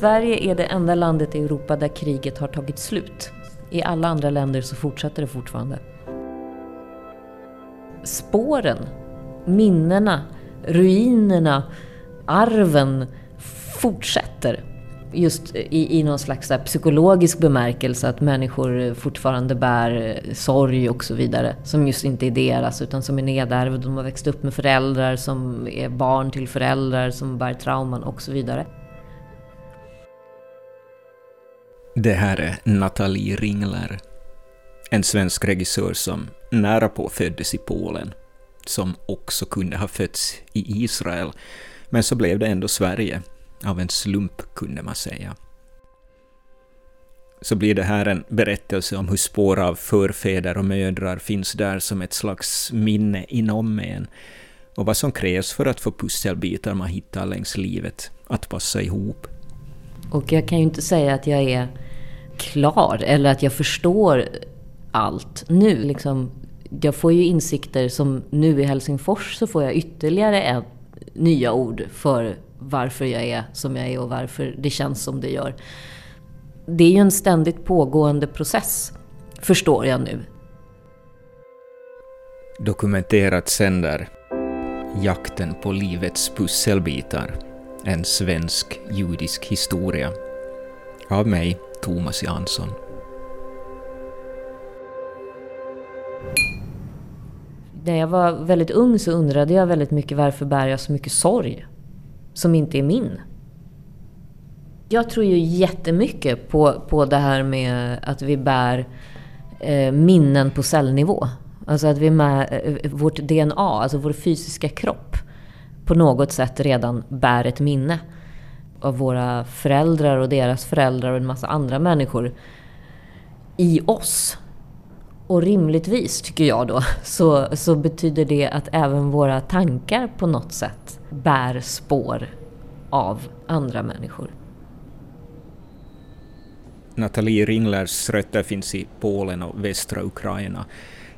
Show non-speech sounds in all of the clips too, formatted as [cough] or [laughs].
Sverige är det enda landet i Europa där kriget har tagit slut. I alla andra länder så fortsätter det fortfarande. Spåren, minnena, ruinerna, arven fortsätter. Just i, i någon slags psykologisk bemärkelse att människor fortfarande bär eh, sorg och så vidare. Som just inte är deras utan som är nedärvd. De har växt upp med föräldrar som är barn till föräldrar som bär trauman och så vidare. Det här är Nathalie Ringler, en svensk regissör som nära på föddes i Polen, som också kunde ha fötts i Israel, men så blev det ändå Sverige, av en slump kunde man säga. Så blir det här en berättelse om hur spår av förfäder och mödrar finns där som ett slags minne inom en, och vad som krävs för att få pusselbitar man hittar längs livet att passa ihop. Och jag kan ju inte säga att jag är klar eller att jag förstår allt nu. Liksom, jag får ju insikter som nu i Helsingfors så får jag ytterligare en, nya ord för varför jag är som jag är och varför det känns som det gör. Det är ju en ständigt pågående process, förstår jag nu. Dokumenterat sänder Jakten på livets pusselbitar, en svensk judisk historia. Av mig, Thomas Jansson. När jag var väldigt ung så undrade jag väldigt mycket varför bär jag så mycket sorg som inte är min. Jag tror ju jättemycket på, på det här med att vi bär eh, minnen på cellnivå. Alltså att vi med, eh, vårt DNA, alltså vår fysiska kropp, på något sätt redan bär ett minne av våra föräldrar och deras föräldrar och en massa andra människor i oss. Och rimligtvis, tycker jag då, [laughs] så, så betyder det att även våra tankar på något sätt bär spår av andra människor. Nathalie Ringlers rötter finns i Polen och västra Ukraina,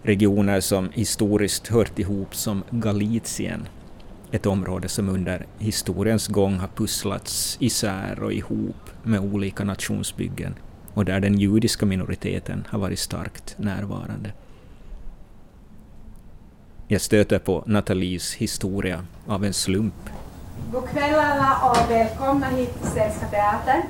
regioner som historiskt hört ihop som Galizien ett område som under historiens gång har pusslats isär och ihop med olika nationsbyggen och där den judiska minoriteten har varit starkt närvarande. Jag stöter på Nathalies historia av en slump. God kväll alla och välkomna hit till Svenska Teatern.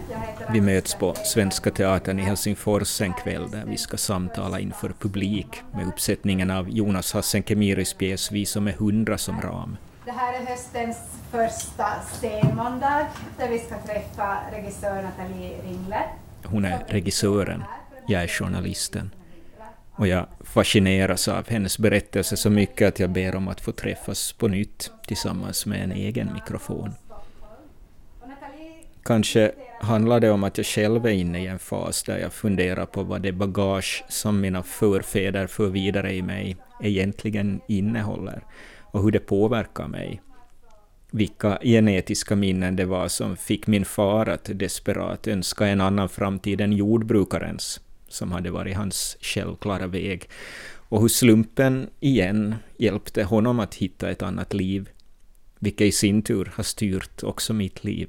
Vi möts på Svenska Teatern i Helsingfors en kväll där vi ska samtala inför publik med uppsättningen av Jonas Hassen Kemiris pjäs Vi som är hundra som ram. Det här är höstens första scenmåndag där vi ska träffa regissör Nathalie Ringler. Hon är regissören, jag är journalisten. Och jag fascineras av hennes berättelse så mycket att jag ber om att få träffas på nytt tillsammans med en egen mikrofon. Kanske handlar det om att jag själv är inne i en fas där jag funderar på vad det bagage som mina förfäder för vidare i mig egentligen innehåller och hur det påverkar mig. Vilka genetiska minnen det var som fick min far att desperat önska en annan framtid än jordbrukarens, som hade varit hans självklara väg, och hur slumpen igen hjälpte honom att hitta ett annat liv, vilket i sin tur har styrt också mitt liv.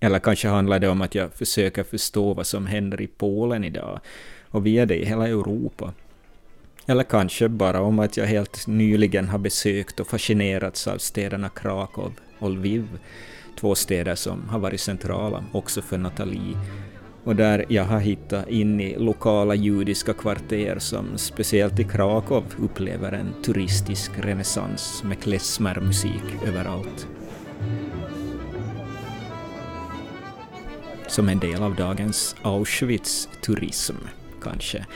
Eller kanske handlar det om att jag försöker förstå vad som händer i Polen idag, och via det i hela Europa. Eller kanske bara om att jag helt nyligen har besökt och fascinerats av städerna Krakow och Lviv, två städer som har varit centrala också för Nathalie, och där jag har hittat in i lokala judiska kvarter som speciellt i Krakow upplever en turistisk renässans med klezmermusik överallt. Som en del av dagens Auschwitz-turism, kanske.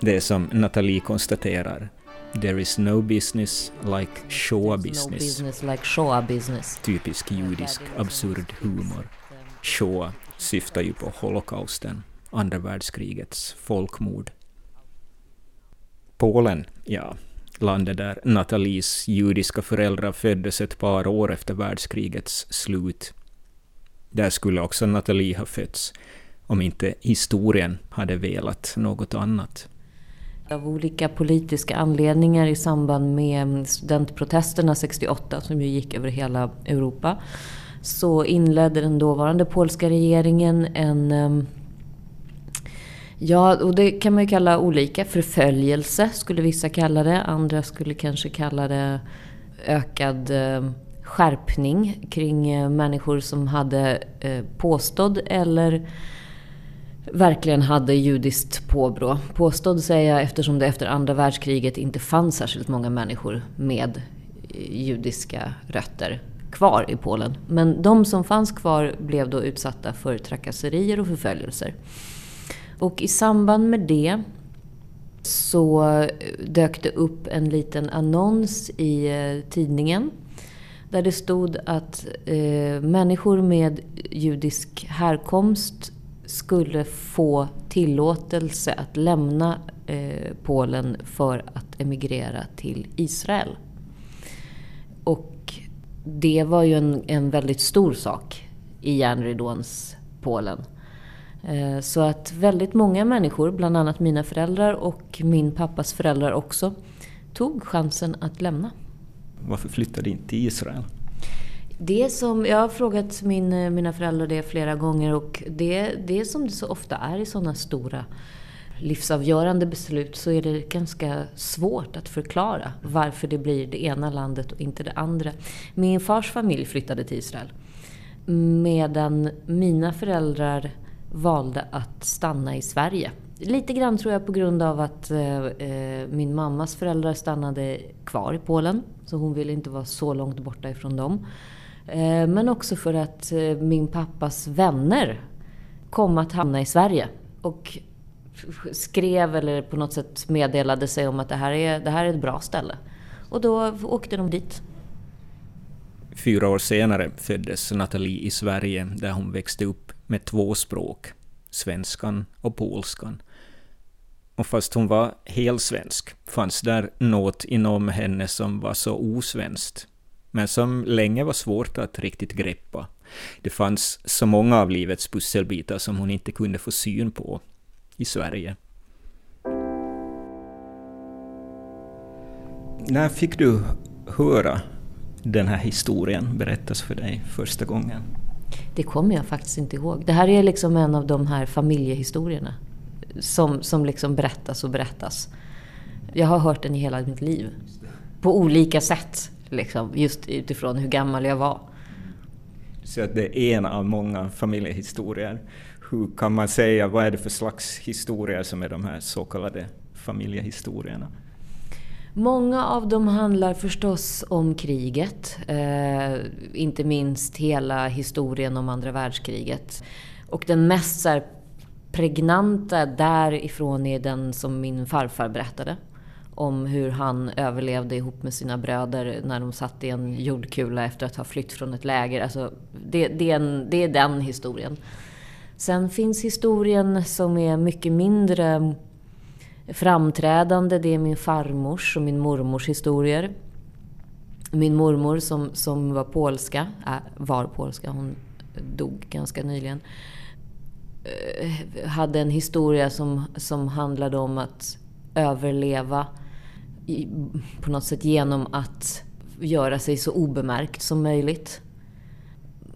Det är som Nathalie konstaterar. There is no business like show business. No business like show business. Typisk judisk absurd humor. Show syftar ju på holokausten, andra världskrigets folkmord. Polen, ja, landet där Nathalies judiska föräldrar föddes ett par år efter världskrigets slut. Där skulle också Nathalie ha fötts, om inte historien hade velat något annat. Av olika politiska anledningar i samband med studentprotesterna 68 som ju gick över hela Europa så inledde den dåvarande polska regeringen en Ja, och det kan man ju kalla olika. Förföljelse skulle vissa kalla det. Andra skulle kanske kalla det ökad skärpning kring eh, människor som hade påstått påstådd eller verkligen hade judiskt påbrå. Påstådd säger jag eftersom det efter andra världskriget inte fanns särskilt många människor med eh, judiska rötter kvar i Polen. Men de som fanns kvar blev då utsatta för trakasserier och förföljelser. Och i samband med det så eh, dök det upp en liten annons i eh, tidningen där det stod att eh, människor med judisk härkomst skulle få tillåtelse att lämna eh, Polen för att emigrera till Israel. Och det var ju en, en väldigt stor sak i järnridåns Polen. Eh, så att väldigt många människor, bland annat mina föräldrar och min pappas föräldrar också, tog chansen att lämna. Varför flyttade inte till Israel? Det som, jag har frågat min, eh, mina föräldrar det flera gånger och det, det som det så ofta är i sådana stora livsavgörande beslut så är det ganska svårt att förklara varför det blir det ena landet och inte det andra. Min fars familj flyttade till Israel. Medan mina föräldrar valde att stanna i Sverige. Lite grann tror jag på grund av att eh, eh min mammas föräldrar stannade kvar i Polen. Så hon ville inte vara så långt borta ifrån dem. Eh, men också för att eh, min pappas vänner kom att hamna i Sverige. Och skrev eller på något sätt meddelade sig om att det här är, det här är ett bra ställe. Och då åkte de dit. Fyra år senare föddes Nathalie i Sverige där hon växte upp med två språk, svenskan och polskan. Och fast hon var helsvensk fanns där något inom henne som var så osvenskt, men som länge var svårt att riktigt greppa. Det fanns så många av livets pusselbitar som hon inte kunde få syn på i Sverige. När fick du höra den här historien berättas för dig första gången? Det kommer jag faktiskt inte ihåg. Det här är liksom en av de här familjehistorierna som, som liksom berättas och berättas. Jag har hört den i hela mitt liv. På olika sätt, liksom, just utifrån hur gammal jag var. Så att det är en av många familjehistorier. Hur kan man säga, vad är det för slags historier som är de här så kallade familjehistorierna? Många av dem handlar förstås om kriget. Eh, inte minst hela historien om andra världskriget. Och den mest så här, pregnanta därifrån är den som min farfar berättade. Om hur han överlevde ihop med sina bröder när de satt i en jordkula efter att ha flytt från ett läger. Alltså, det, det, är, en, det är den historien. Sen finns historien som är mycket mindre framträdande. Det är min farmors och min mormors historier. Min mormor som, som var polska, äh, var polska, hon dog ganska nyligen. Eh, hade en historia som, som handlade om att överleva på något sätt genom att göra sig så obemärkt som möjligt.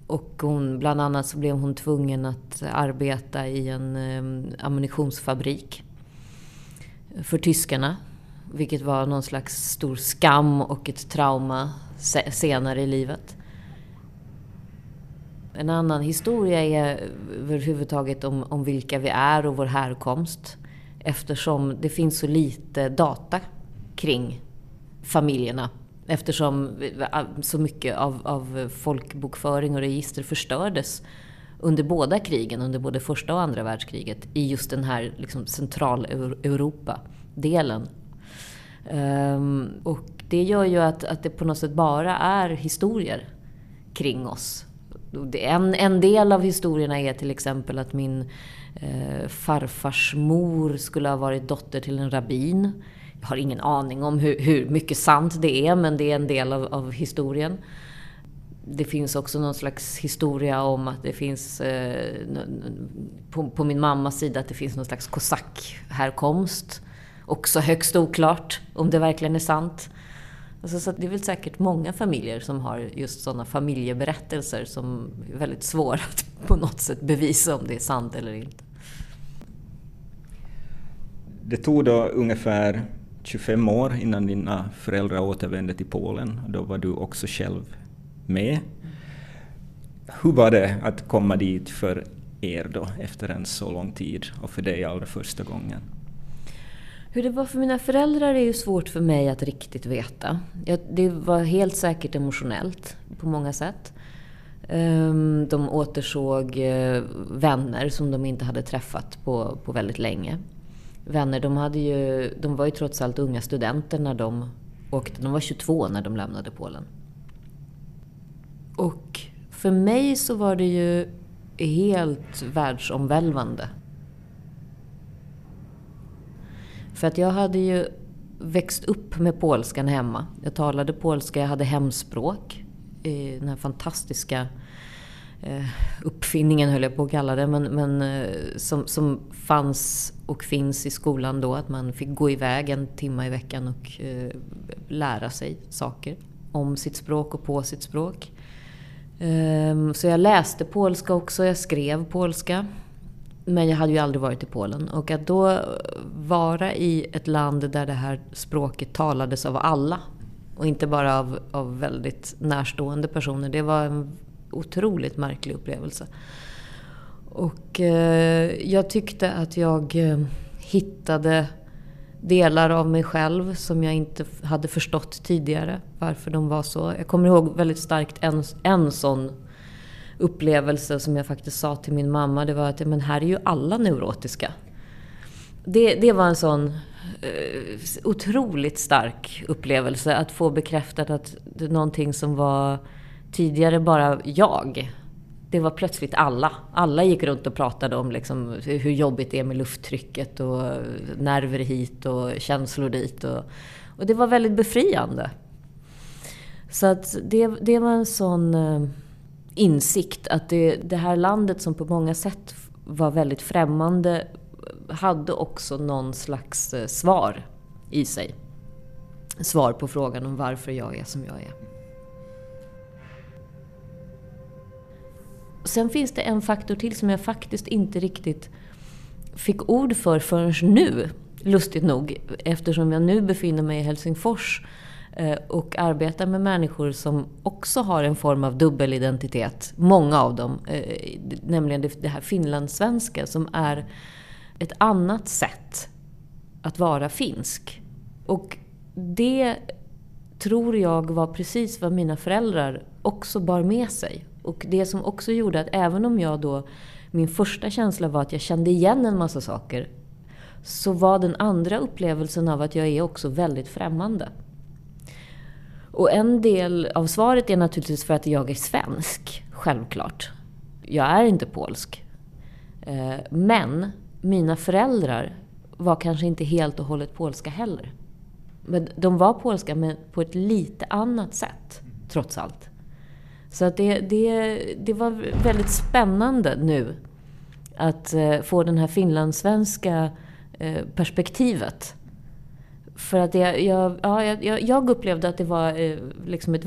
Och hon, bland annat så blev hon tvungen att arbeta i en ammunitionsfabrik för tyskarna. Vilket var någon slags stor skam och ett trauma senare i livet. En annan historia är överhuvudtaget om, om vilka vi är och vår härkomst. Eftersom det finns så lite data kring familjerna. Eftersom så mycket av, av folkbokföring och register förstördes under båda krigen, under både första och andra världskriget, i just den här liksom, Centraleuropa-delen. Um, och det gör ju att, att det på något sätt bara är historier kring oss. En, en del av historierna är till exempel att min eh, farfars mor skulle ha varit dotter till en rabbin. Jag har ingen aning om hur, hur mycket sant det är, men det är en del av, av historien det finns också någon slags historia om att det finns eh, på, på, min mammas sida att det finns någon slags kosackhärkomst. Också högst oklart om det verkligen är sant. Alltså, så det är väl säkert många familjer som har just sådana familjeberättelser som är väldigt svåra att [laughs] på något sätt bevisa om det är sant eller inte. Det tog då ungefär 25 år innan dina föräldrar återvände till Polen. Då var du också själv med. Hur var det att komma dit för er då efter en så lång tid och för dig allra första gången? Hur det var för mina föräldrar är ju svårt för mig att riktigt veta. Det var helt säkert emotionellt på många sätt. Ehm, de återsåg eh, vänner som de inte hade träffat på, på väldigt länge. Vänner, de, hade ju, de var ju trots allt unga studenter när de åkte. De var 22 när de lämnade Polen. Och för mig så var det ju helt världsomvälvande För att jag hade ju växt upp med polskan hemma. Jag talade polska, jag hade hemspråk. Eh, den här fantastiska Eh, uppfinningen höll jag på att kalla det, men, men eh, som, som fanns och finns i skolan då. Att man fick gå iväg en timme i veckan och eh, lära sig saker om sitt språk och på sitt språk. Ehm, så jag läste polska också, jag skrev polska. Men jag hade ju aldrig varit i Polen. Och att då eh, vara i ett land där det här språket talades av alla och inte bara av, av väldigt närstående personer. Det var en otroligt märklig upplevelse. Och eh, jag tyckte att jag eh, hittade delar av mig själv som jag inte hade förstått tidigare. Varför de var så. Jag kommer ihåg väldigt starkt en, en sån upplevelse som jag faktiskt sa till min mamma. Det var att men här är ju alla neurotiska. Det, det var en sån eh, otroligt stark upplevelse. Att få bekräftat att någonting som var tidigare bara jag. Det var plötsligt alla. Alla gick runt och pratade om liksom hur jobbigt det är med lufttrycket och nerver hit och känslor dit. Och, och det var väldigt befriande. Så att det, det var en sån eh, insikt att det, det här landet som på många sätt var väldigt främmande hade också någon slags eh, svar i sig. Svar på frågan om varför jag är som jag är. Sen finns det en faktor till som jag faktiskt inte riktigt fick ord för förrän nu. Lustigt nog, eftersom jag nu befinner mig i Helsingfors eh, och arbetar med människor som också har en form av dubbelidentitet. Många av dem. Eh, nämligen det här finlandssvenska som är ett annat sätt att vara finsk. Och det tror jag var precis vad mina föräldrar också bar med sig. Och det som också gjorde att även om jag då, min första känsla var att jag kände igen en massa saker, så var den andra upplevelsen av att jag är också väldigt främmande. Och en del av svaret är naturligtvis för att jag är svensk, självklart. Jag är inte polsk. Eh, men mina föräldrar var kanske inte helt och hållet polska heller. Men de var polska, men på ett lite annat sätt, trots allt. Så att det, det, det var väldigt spännande nu att eh, få det här finlandssvenska eh, perspektivet för att jag, jag, ja, jag, jag upplevde att det var eh, liksom ett...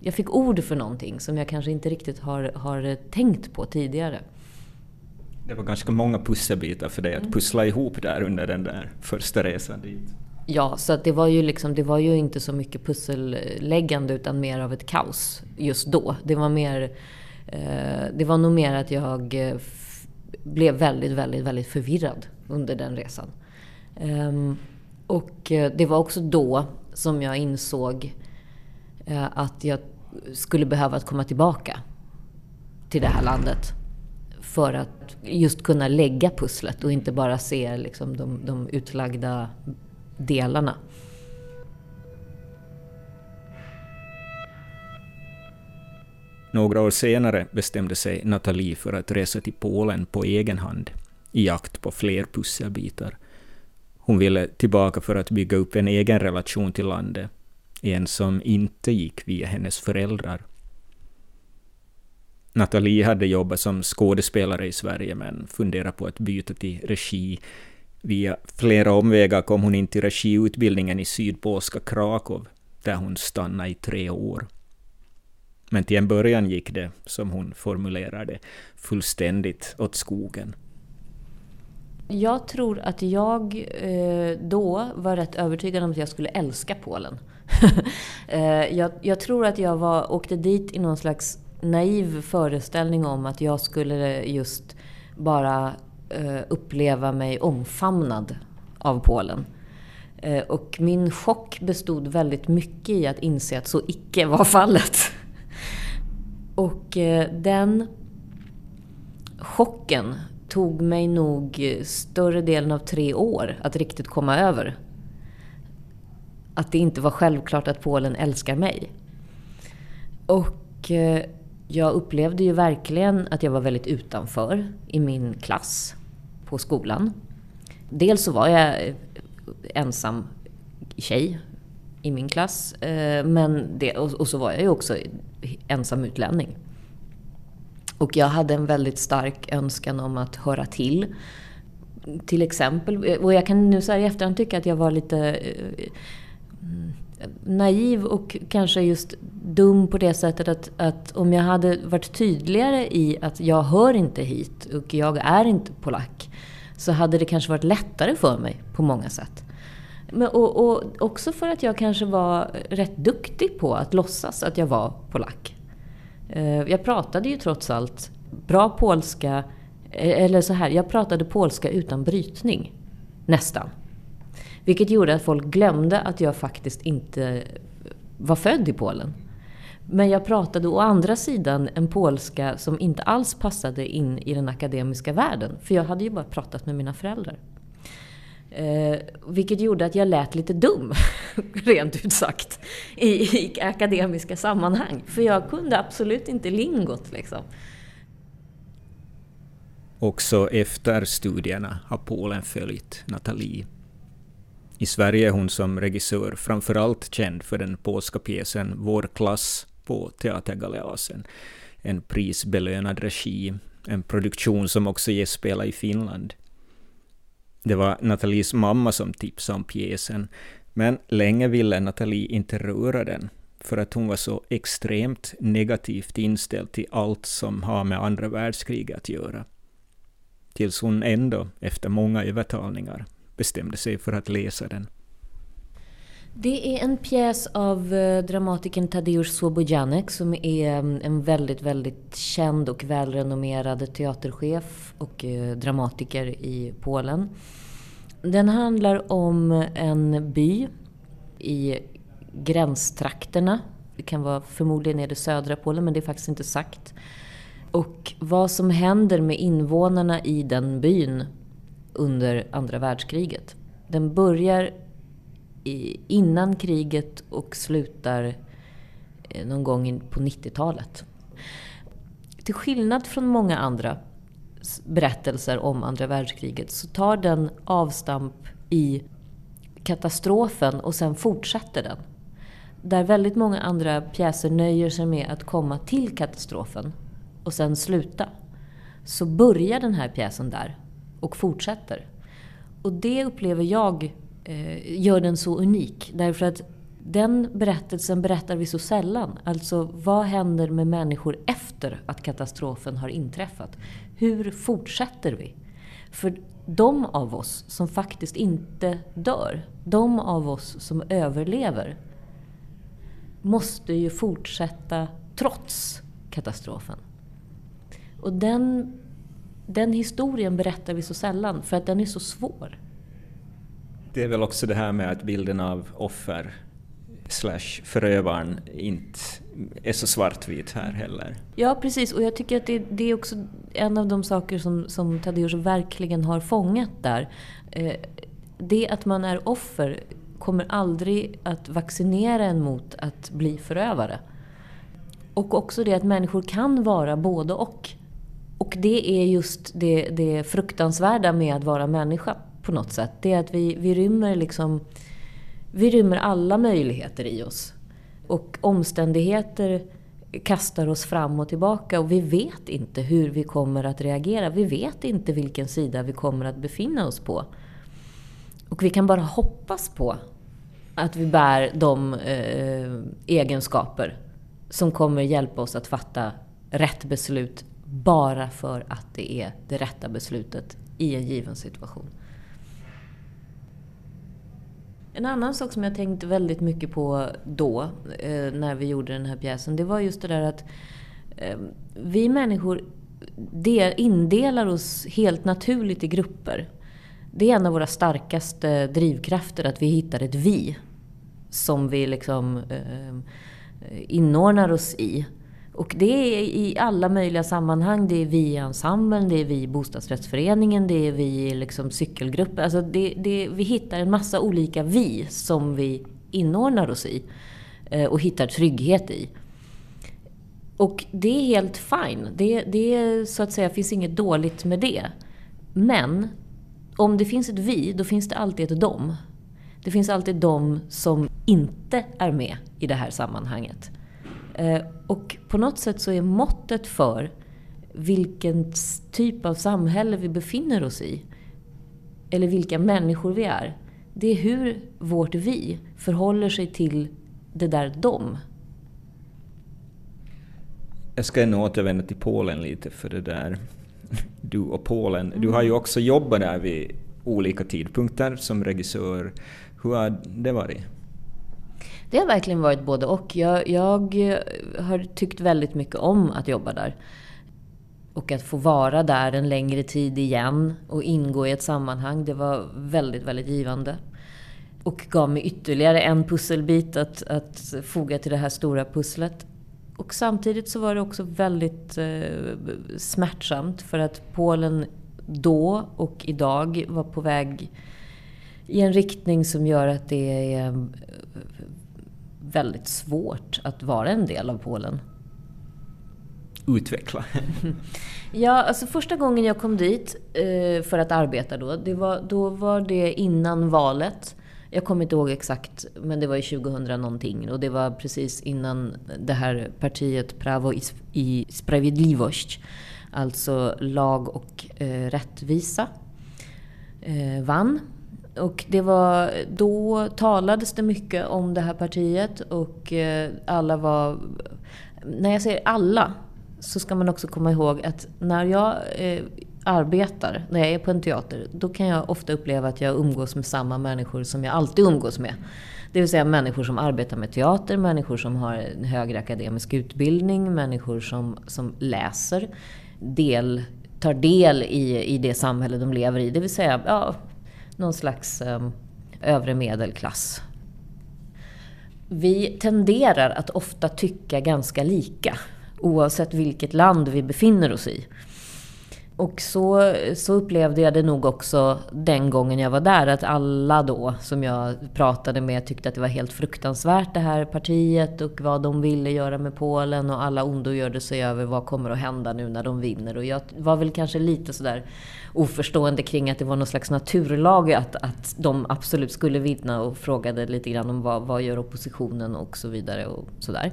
Jag fick ord för någonting som jag kanske inte riktigt har, har tänkt på tidigare. Det var ganska många pusselbitar för dig att pussla ihop där under den där första resan dit. Ja, så att det, var ju liksom, det var ju inte så mycket pusselläggande utan mer av ett kaos just då. Det var, mer, eh, det var nog mer att jag eh, blev väldigt, väldigt, väldigt förvirrad under den resan. Ehm, eh, och det var också då som jag insåg eh, att jag skulle behöva komma tillbaka till det här landet. För att just kunna lägga pusslet och inte bara se liksom de, de utlagda delarna. Några år senare bestämde sig Nathalie för att resa till Polen på egen hand i jakt på fler pusselbitar. Hon ville tillbaka för att bygga upp en egen relation till landet, en som inte gick via hennes föräldrar. Nathalie hade jobbat som skådespelare i Sverige men funderade på att byta till regi. Via flera omvägar kom hon in till regiutbildningen i sydpolska Krakow, där hon stannade i tre år. Men till en början gick det, som hon formulerade, fullständigt åt skogen. Jag tror att jag eh, då var rätt övertygad om att jag skulle älska Polen. [laughs] eh, jag, jag, tror att jag var, åkte dit i någon slags naiv föreställning om att jag skulle just bara Eh, uppleva mig omfamnad av Polen. Eh, och min chock bestod väldigt mycket i att inse att så icke var fallet. [laughs] Och eh, den chocken tog mig nog större delen av tre år att riktigt komma över. Att det inte var självklart att Polen älskar mig. Och jag upplevde ju verkligen att jag var väldigt utanför i min klass på skolan. Dels så var jag eh, ensam tjej i min klass. Eh, men det, och så var jag ju också ensam utlänning. Och jag hade en väldigt stark önskan om att höra till. Till exempel, och jag kan nu så här i efterhand tycka att jag var lite eh, mm, naiv och kanske just dum på det sättet att, att om jag hade varit tydligare i att jag hör inte hit och jag är inte polack så hade det kanske varit lättare för mig på många sätt. Men, och, och också för att jag kanske var rätt duktig på att låtsas att jag var polack. Eh, jag pratade ju trots allt bra polska, eh, eller så här, jag pratade polska utan brytning. Nästan. Vilket gjorde att folk glömde att jag faktiskt inte var född i Polen. Men jag pratade å andra sidan en polska som inte alls passade in i den akademiska världen. För jag hade ju bara pratat med mina föräldrar. Eh, vilket gjorde att jag lät lite dum, [laughs] rent ut sagt, i, i, akademiska sammanhang. För jag kunde absolut inte lingot liksom. Också efter studierna har Polen följt Nathalie. I Sverige är hon som regissör framförallt känd för den polska pjäsen Vår klass på Teatergaleasen. En prisbelönad regi, en produktion som också ges spela i Finland. Det var Nathalies mamma som tipsade om pjäsen, men länge ville Nathalie inte röra den, för att hon var så extremt negativt inställd till allt som har med andra världskriget att göra. Tills hon ändå, efter många övertalningar, bestämde sig för att läsa den. Det är en pjäs av eh, dramatikern Tadeusz Słobodzianek som är mm, en väldigt, väldigt känd och välrenommerad teaterchef och eh, dramatiker i Polen. Den handlar om en by i gränstrakterna. Det kan vara förmodligen är det södra Polen, men det är faktiskt inte sagt. Och vad som händer med invånarna i den byn under andra världskriget. Den börjar innan kriget och slutar eh, någon gång på 90-talet. Till skillnad från många andra berättelser om andra världskriget så tar den avstamp i katastrofen och sen fortsätter den. Där väldigt många andra pjäser nöjer sig med att komma till katastrofen och sen sluta. Så börjar den här pjäsen där och fortsätter. Och det upplever jag eh, gör den så unik. Därför att den berättelsen berättar vi så sällan. Alltså vad händer med människor efter att katastrofen har inträffat? Hur fortsätter vi? För de av oss som faktiskt inte dör, de av oss som överlever, måste ju fortsätta trots katastrofen. Och den, den historien berättar vi så sällan för att den är så svår. Det är väl också det här med att bilden av offer slash förövaren inte är så svartvit här heller. Ja, precis. Och jag tycker att det, det är också en av de saker som, som Tadeusz verkligen har fångat där. Eh, det att man är offer kommer aldrig att vaccinera en mot att bli förövare. Och också det att människor kan vara både och. Och det är just det, det fruktansvärda med att vara människa på något sätt. Det är att vi, vi rymmer liksom... Vi rymmer alla möjligheter i oss. Och omständigheter kastar oss fram och tillbaka och vi vet inte hur vi kommer att reagera. Vi vet inte vilken sida vi kommer att befinna oss på. Och vi kan bara hoppas på att vi bär de eh, egenskaper som kommer hjälpa oss att fatta rätt beslut bara för att det är det rätta beslutet i en given situation. En annan sak som jag tänkte väldigt mycket på då, eh, när vi gjorde den här pjäsen, det var just det där att eh, vi människor indelar oss helt naturligt i grupper. Det är en av våra starkaste drivkrafter, att vi hittar ett vi. Som vi liksom eh, eh inordnar oss i. Och det är i alla möjliga sammanhang. Det är vi i ensemblen, det är vi i bostadsrättsföreningen, det är vi i liksom cykelgrupper. Alltså det, det, vi hittar en massa olika vi som vi inordnar oss i. Eh, och hittar trygghet i. Och det är helt fine. Det, det så att säga finns inget dåligt med det. Men om det finns ett vi, då finns det alltid ett dom. Det finns alltid de som inte är med i det här sammanhanget. Eh, och på något sätt så är måttet för vilken typ av samhälle vi befinner oss i, eller vilka människor vi är, det är hur vårt vi förhåller sig till det där dom. Jag ska ännu återvända till Polen lite för det där [laughs] du och Polen. Du har ju också jobbat där vid olika tidpunkter som regissör. Hur har det varit? Det har verkligen varit både och. Jag, jag eh, har tyckt väldigt mycket om att jobba där. Och att få vara där en längre tid igen och ingå i ett sammanhang, det var väldigt, väldigt givande. Och gav mig ytterligare en pusselbit att, att foga till det här stora pusslet. Och samtidigt så var det också väldigt eh, smärtsamt för att Polen då och idag var på väg i en riktning som gör att det är eh, väldigt svårt att vara en del av Polen. Utveckla. [laughs] ja, alltså första gången jag kom dit eh, för att arbeta då, det var, då var det innan valet. Jag kommer inte ihåg exakt, men det var i 2000 någonting. Och det var precis innan det här partiet Pravo i Sprawiedliwość, alltså lag och eh, rättvisa, eh, vann. Och det var, då talades det mycket om det här partiet och eh, alla var... När jag säger alla så ska man också komma ihåg att när jag eh, arbetar, när jag är på en teater, då kan jag ofta uppleva att jag umgås med samma människor som jag alltid umgås med. Det vill säga människor som arbetar med teater, människor som har en högre akademisk utbildning, människor som, som läser, del, tar del i, i det samhälle de lever i. Det vill säga, ja, någon slags ehm, övre medelklass. Vi tenderar att ofta tycka ganska lika, oavsett vilket land vi befinner oss i. Och så, så upplevde jag det nog också den gången jag var där, att alla då som jag pratade med tyckte att det var helt fruktansvärt det här partiet och vad de ville göra med Polen och alla ondogjorde sig över vad kommer att hända nu när de vinner. Och jag var väl kanske lite sådär oförstående kring att det var någon slags naturlag att, att de absolut skulle vinna och frågade lite grann om vad, vad gör oppositionen och så vidare och sådär.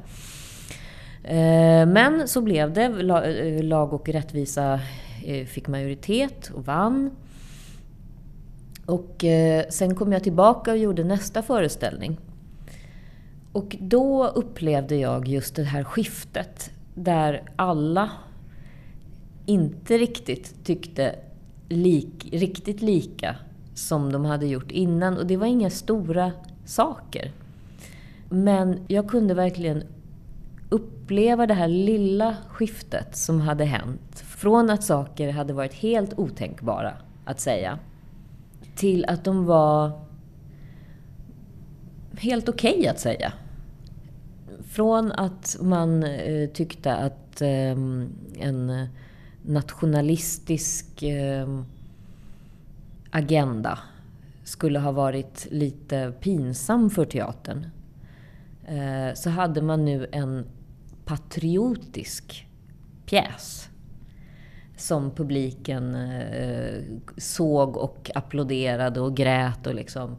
Eh, men så blev det. Eh, lag och rättvisa Eh, fick majoritet och vann. Och eh, sen kom jag tillbaka och gjorde nästa föreställning. Och då upplevde jag just det här skiftet där alla inte riktigt tyckte lik, riktigt lika som de hade gjort innan. Och det var inga stora saker. Men jag kunde verkligen uppleva det här lilla skiftet som hade hänt. Från att saker hade varit helt otänkbara att säga, till att de var helt okej okay att säga. Från att man eh, tyckte att eh, en nationalistisk eh, agenda skulle ha varit lite pinsam för teatern. Eh, så hade man nu en patriotisk pjäs som publiken eh, såg och applåderade och grät och liksom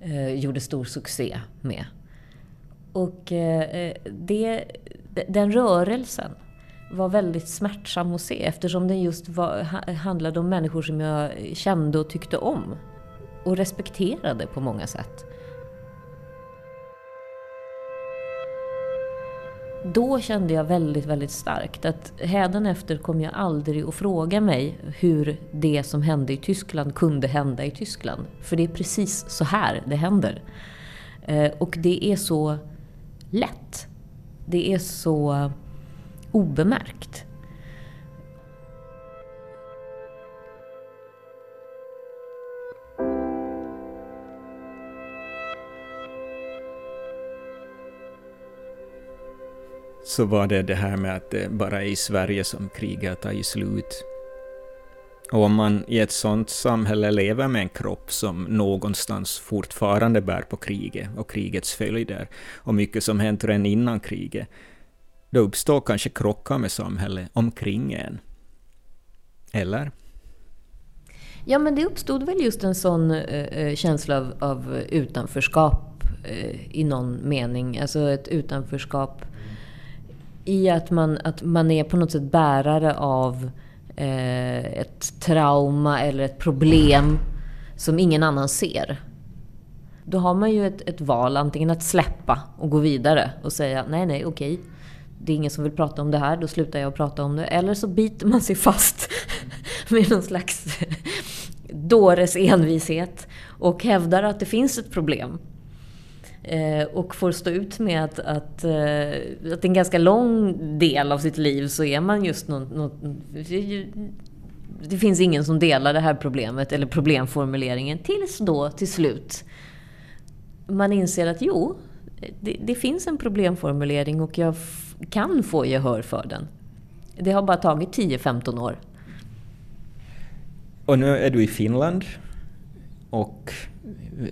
eh, gjorde stor succé med. Och eh, eh det, den rörelsen var väldigt smärtsam att se eftersom den just var, handlade om människor som jag kände och tyckte om. Och respekterade på många sätt. Då kände jag väldigt, väldigt starkt att hädanefter kommer jag aldrig att fråga mig hur det som hände i Tyskland kunde hända i Tyskland. För det är precis så här det händer. Eh, och det är så lätt. Det är så obemärkt. Så var det det här med att det bara är i Sverige som kriget tar slut. Och om man i ett sådant samhälle lever med en kropp som någonstans fortfarande bär på kriget och krigets följder och mycket som hänt redan innan kriget, då uppstår kanske krockar med samhället omkring en. Eller? Ja, men det uppstod väl just en sån eh, eh känsla av, av utanförskap eh, i någon mening. Alltså ett utanförskap i att man, att man är på något sätt bärare av eh, ett trauma eller ett problem som ingen annan ser. Då har man ju ett, ett, val, antingen att släppa och gå vidare och säga nej, nej, okej. Det är ingen som vill prata om det här, då slutar jag prata om det. Eller så biter man sig fast [laughs] med någon slags [laughs] dåres envishet och hävdar att det finns ett problem. Eh, och får stå ut med att, att, eh, att en ganska lång del av sitt liv så är man just något, något det finns ingen som delar det här problemet eller problemformuleringen tills då till slut man inser att jo, det, det finns en problemformulering och jag kan få gehör för den. Det har bara tagit 10-15 år. Och nu är du i Finland och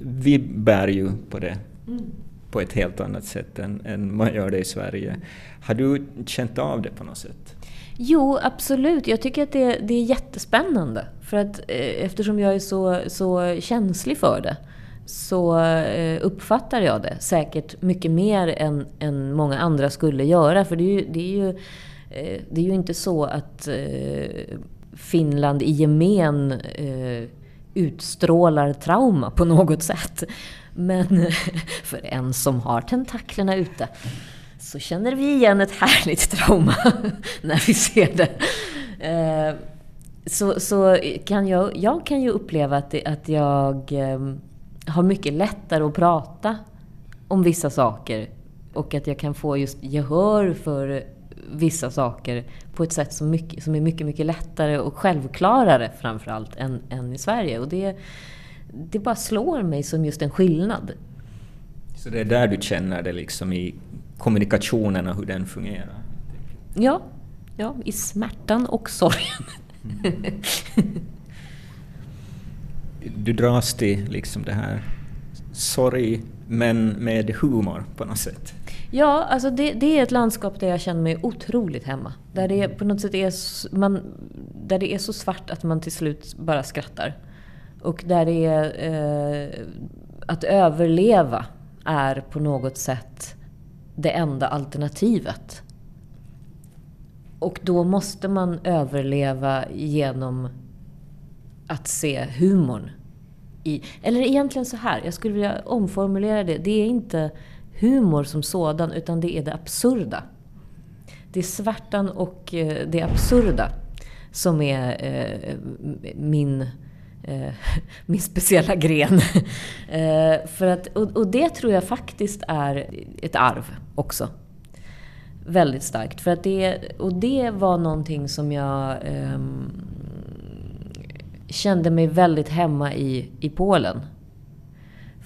vi bär ju på det Mm. på ett helt annat sätt än, än man gör det i Sverige. Har du känt av det på något sätt? Jo, absolut. Jag tycker att det, det är jättespännande. För att eh, eftersom jag är så, så känslig för det så eh, uppfattar jag det säkert mycket mer än, än många andra skulle göra. För det är ju, det är ju, eh, det är ju inte så att eh, Finland i gemen eh, utstrålar trauma på något sätt. Men [laughs] för en som har tentaklerna ute så känner vi igen ett härligt trauma [laughs] när vi ser det. Eh, så, så kan jag, jag kan ju uppleva att, det, att jag ehm, har mycket lättare att prata om vissa saker och att jag kan få just gehör för vissa saker på ett sätt som, mycket, som är mycket, mycket lättare och självklarare framförallt än, än i Sverige. Och det, det bara slår mig som just en skillnad. Så det är där du känner det liksom i kommunikationen och hur den fungerar? Ja, ja i smärtan och sorgen. Mm. du dras till liksom det här sorg men med humor på något sätt? Ja, alltså det, det, är ett landskap där jag känner mig otroligt hemma. Där det på något sätt är, man, där det är så svart att man till slut bara skrattar. Och där det är eh, att överleva är på något sätt det enda alternativet. Och då måste man överleva genom att se humorn. I, eller egentligen så här, jag skulle vilja omformulera det. Det är inte humor som sådan, utan det är det absurda. Det är svärtan och eh, det absurda som är eh, min eh, [laughs] min speciella gren. [laughs] eh, för att, och, och, det tror jag faktiskt är ett arv också. Väldigt starkt. För att det, och det var någonting som jag eh, kände mig väldigt hemma i, i Polen.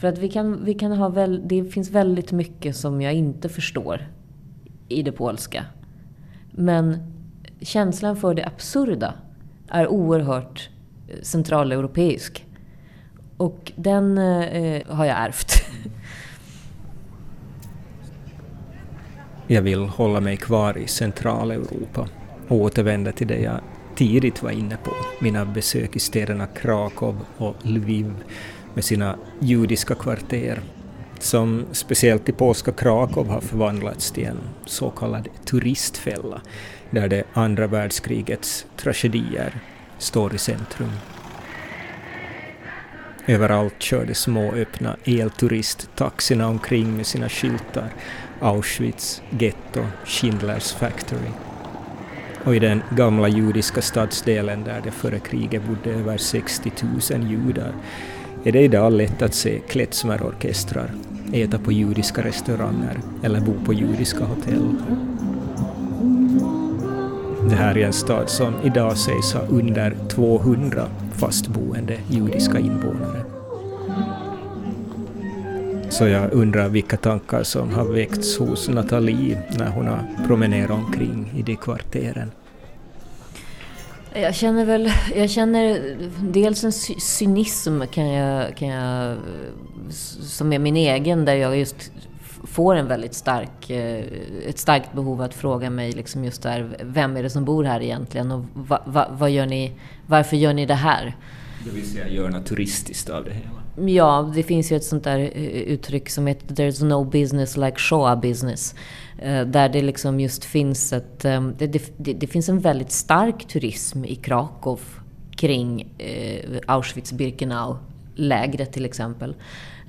För att vi kan, vi kan ha väl, det finns väldigt mycket som jag inte förstår i det polska. Men känslan för det absurda är oerhört eh, centraleuropeisk. Och den eh, har jag ärvt. Jag vill hålla mig kvar i Centraleuropa och återvända till det jag tidigt var inne på, mina besök i städerna Krakow och Lviv med sina judiska kvarter, som speciellt i polska Krakow har förvandlats till en så kallad turistfälla, där det andra världskrigets tragedier står i centrum. Överallt körde små öppna elturisttaxina omkring med sina skyltar Auschwitz, Ghetto, Schindlers factory. Och i den gamla judiska stadsdelen där det före kriget bodde över 60 000 judar är det idag lätt att se klezmerorkestrar, äta på judiska restauranger eller bo på judiska hotell. Det här är en stad som idag sägs ha under 200 fastboende judiska invånare. Så jag undrar vilka tankar som har väckts hos Nathalie när hon har promenerat omkring i de kvarteren. Jag känner väl, jag känner dels en cynism kan jag, kan jag, som är min egen, där jag just får en väldigt stark, eh, ett starkt behov att fråga mig liksom just där, vem är det som bor här egentligen och va, va, vad gör ni, varför gör ni det här? Det vill säga göra något turistiskt av det hela? Ja, det finns ju ett sånt där eh, uttryck som heter “There's no business like show business”. Eh, där det liksom just finns ett... Ehm, det, det, det finns en väldigt stark turism i Krakow kring eh, Auschwitz-Birkenau lägret till exempel.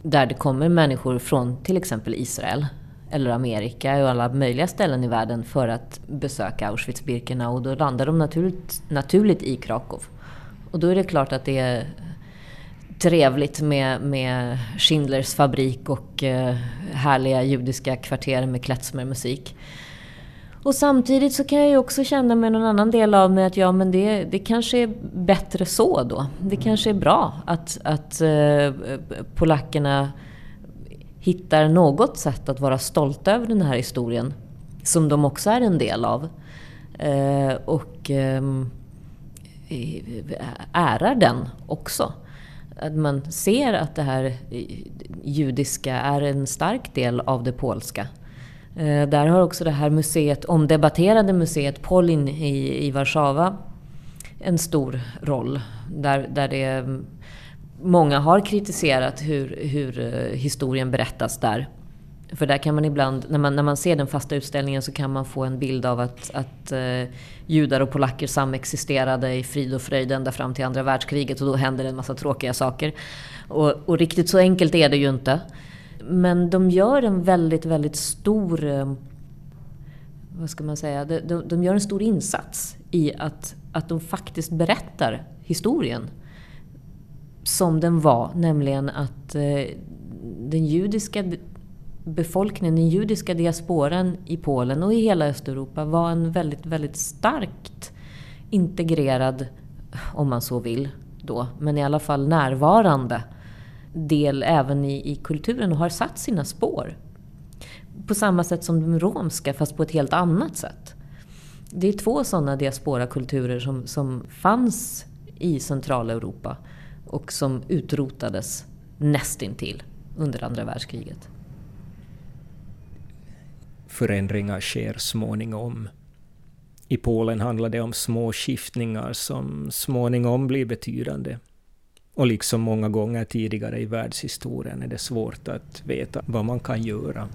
Där det kommer människor från till exempel Israel eller Amerika och alla möjliga ställen i världen för att besöka Auschwitz-Birkenau. Och då landar de naturligt, naturligt i Krakow. Och då är det klart att det är trevligt med, med Schindlers fabrik och eh, härliga judiska kvarter med klezmermusik. Och samtidigt så kan jag ju också känna med någon annan del av mig att ja, men det, det kanske är bättre så då. Det kanske är bra att, att eh, polackerna hittar något sätt att vara stolta över den här historien. Som de också är en del av. Eh, och eh, ärar den också. Att man ser att det här judiska är en stark del av det polska. Eh, där har också det här museet, omdebatterade museet Polin i, i Warszawa en stor roll. Där, där det, mm, många har kritiserat hur, hur eh, historien berättas där. För där kan man ibland, när man, när man ser den fasta utställningen så kan man få en bild av att, att eh, judar och polacker samexisterade i frid och fröjd ända fram till andra världskriget och då händer det en massa tråkiga saker. Och, och riktigt så enkelt är det ju inte. Men de gör en väldigt, väldigt stor... Eh, vad ska man säga? De, de, de gör en stor insats i att, att de faktiskt berättar historien som den var, nämligen att eh, den judiska befolkningen, den judiska diasporan i Polen och i hela Östeuropa var en väldigt, väldigt starkt integrerad, om man så vill, då, men i alla fall närvarande del även i, i kulturen och har satt sina spår. På samma sätt som de romska, fast på ett helt annat sätt. Det är två sådana diasporakulturer som, som fanns i Centraleuropa och som utrotades nästintill under andra världskriget. Förändringar sker småningom. I Polen handlar det om små skiftningar som småningom blir betydande. Och liksom många gånger tidigare i världshistorien är det svårt att veta vad man kan göra.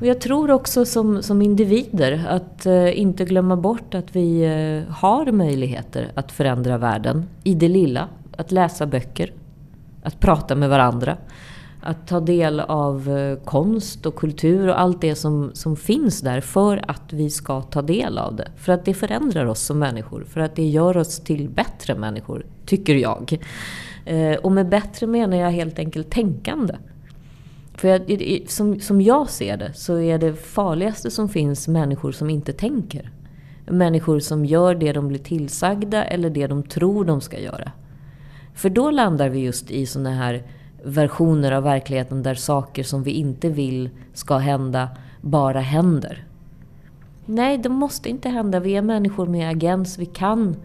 Jag tror också som, som individer att eh, inte glömma bort att vi eh, har möjligheter att förändra världen i det lilla. Att läsa böcker, att prata med varandra, att ta del av eh, konst och kultur och allt det som, som finns där för att vi ska ta del av det. För att det förändrar oss som människor, för att det gör oss till bättre människor, tycker jag. Eh, och med bättre menar jag helt enkelt tänkande. För jag, som, som jag ser det så är det farligaste som finns människor som inte tänker. Människor som gör det de blir tillsagda eller det de tror de ska göra. För då landar vi just i sådana här versioner av verkligheten där saker som vi inte vill ska hända bara händer. Nej, det måste inte hända. Vi är människor med agens. Vi kan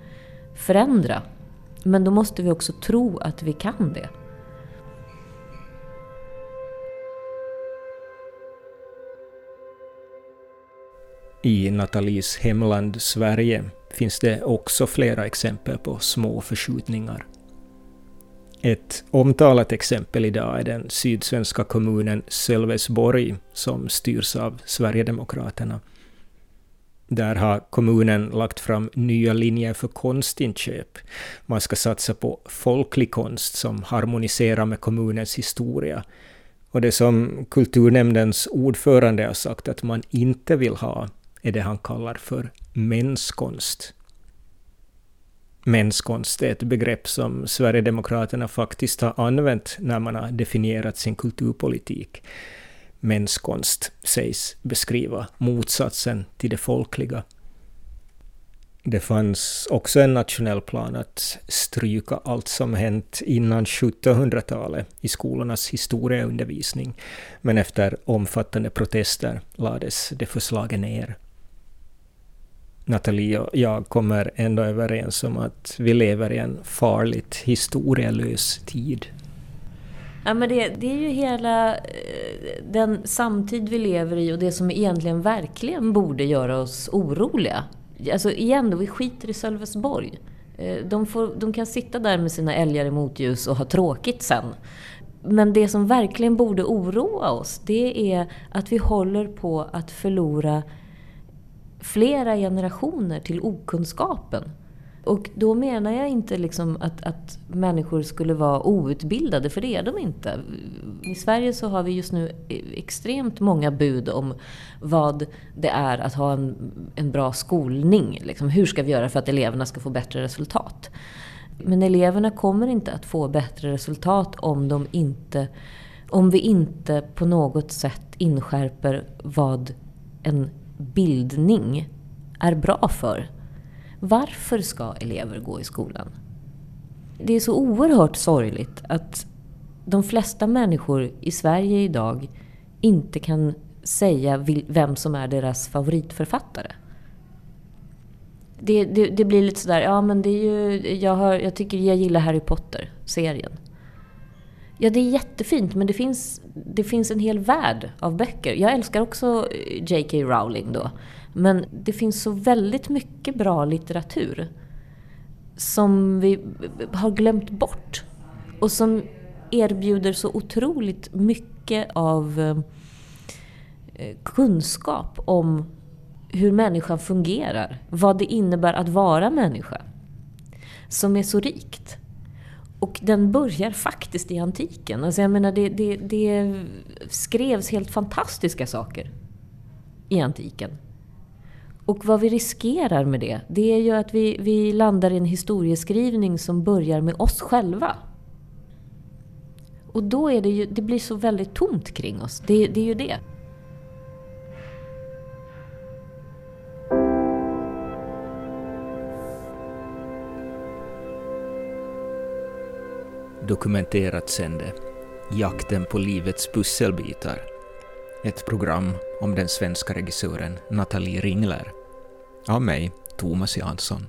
förändra. Men då måste vi också tro att vi kan det. I Nathalies hemland Sverige finns det också flera exempel på små förskjutningar. Ett omtalat exempel idag är den sydsvenska kommunen Sölvesborg som styrs av Sverigedemokraterna. Där har kommunen lagt fram nya linjer för konstinköp. Man ska satsa på folklig konst som harmoniserar med kommunens historia. Och det som kulturnämndens ordförande har sagt att man inte vill ha är det han kallar för menskonst. Menskonst är ett begrepp som Sverigedemokraterna faktiskt har använt när man har definierat sin kulturpolitik. Menskonst sägs beskriva motsatsen till det folkliga. Det fanns också en nationell plan att stryka allt som hänt innan 1700-talet i skolornas historieundervisning, men efter omfattande protester lades det förslaget ner. Nathalie och jag kommer ändå överens om att vi lever i en farligt historielös tid. Ja, men det, det är ju hela eh, den samtid vi lever i och det som egentligen verkligen borde göra oss oroliga. Alltså igen då, vi skiter i Sölvesborg. Eh, de, får, de kan sitta där med sina älgar i motljus och ha tråkigt sen. Men det som verkligen borde oroa oss, det är att vi håller på att förlora flera generationer till okunskapen. Och då menar jag inte liksom att, att människor skulle vara outbildade, för det är de inte. I Sverige så har vi just nu extremt många bud om vad det är att ha en, en bra skolning. Liksom, hur ska vi göra för att eleverna ska få bättre resultat? Men eleverna kommer inte att få bättre resultat om, de inte, om vi inte på något sätt inskärper vad en bildning är bra för. Varför ska elever gå i skolan? Det är så oerhört sorgligt att de flesta människor i Sverige idag inte kan säga vem som är deras favoritförfattare. Det, det, det, blir lite sådär, ja men det är ju, jag, har, jag tycker jag gillar Harry Potter-serien. Ja, det är jättefint men det finns, det finns en hel värld av böcker. Jag älskar också eh, J.K. Rowling då. Men det finns så väldigt mycket bra litteratur som vi eh, har glömt bort. Och som erbjuder så otroligt mycket av eh, kunskap om hur människan fungerar. Vad det innebär att vara människa. Som är så rikt. Och den börjar faktiskt i antiken. Alltså jag menar, det, det, det skrevs helt fantastiska saker i antiken. Och vad vi riskerar med det, det är ju att vi, vi landar i en historieskrivning som börjar med oss själva. Och då är det ju, det blir så väldigt tomt kring oss. Det, det är ju det. Dokumenterat sände Jakten på livets pusselbitar ett program om den svenska regissören Nathalie Ringler. Av mig, Thomas Jansson.